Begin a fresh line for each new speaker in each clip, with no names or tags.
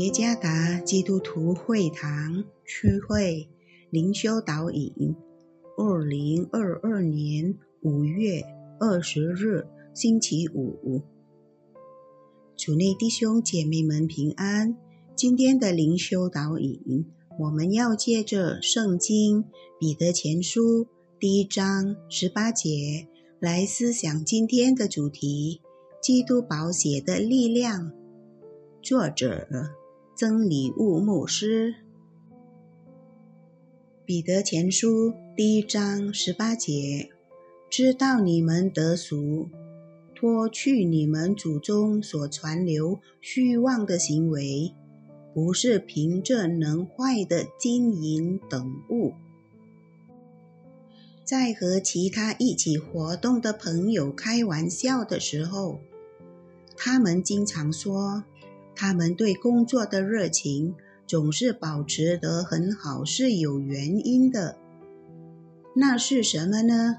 耶加达基督徒会堂区会灵修导引，二零二二年五月二十日星期五，主内弟兄姐妹们平安。今天的灵修导引，我们要借着圣经彼得前书第一章十八节来思想今天的主题：基督宝血的力量。作者曾礼物牧师，彼得前书第一章十八节，知道你们得赎，脱去你们祖宗所传流虚妄的行为，不是凭着能坏的金银等物。在和其他一起活动的朋友开玩笑的时候，他们经常说。他们对工作的热情总是保持得很好，是有原因的。那是什么呢？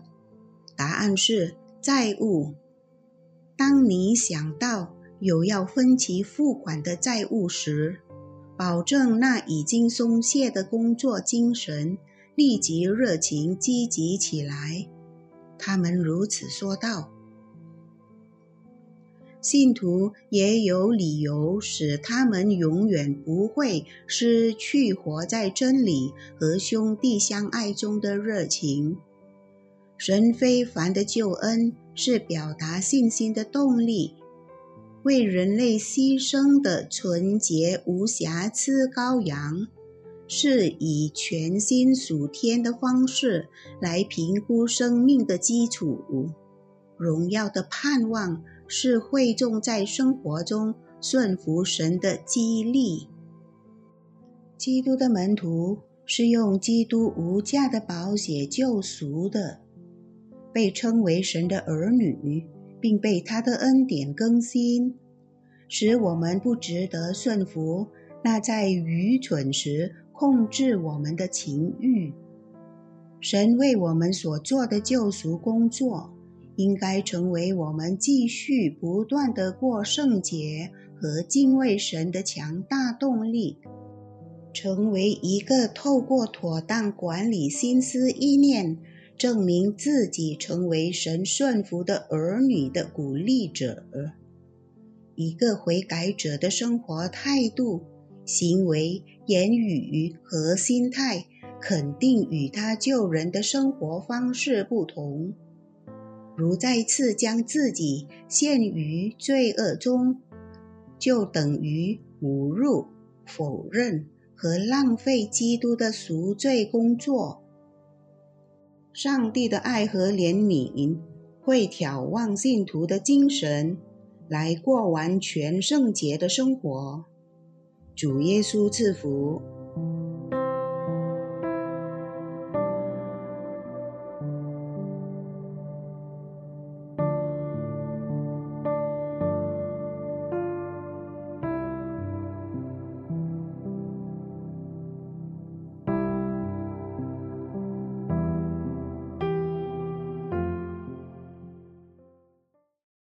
答案是债务。当你想到有要分期付款的债务时，保证那已经松懈的工作精神立即热情积极起来。他们如此说道。信徒也有理由使他们永远不会失去活在真理和兄弟相爱中的热情。神非凡的救恩是表达信心的动力。为人类牺牲的纯洁无瑕疵羔羊，是以全心属天的方式来评估生命的基础。荣耀的盼望。是会众在生活中顺服神的激励。基督的门徒是用基督无价的宝血救赎的，被称为神的儿女，并被他的恩典更新，使我们不值得顺服那在愚蠢时控制我们的情欲。神为我们所做的救赎工作。应该成为我们继续不断的过圣洁和敬畏神的强大动力，成为一个透过妥当管理心思意念，证明自己成为神顺服的儿女的鼓励者，一个悔改者的生活态度、行为、言语和心态，肯定与他救人的生活方式不同。如再次将自己陷于罪恶中，就等于侮辱、否认和浪费基督的赎罪工作。上帝的爱和怜悯会眺望信徒的精神，来过完全圣洁的生活。主耶稣赐福。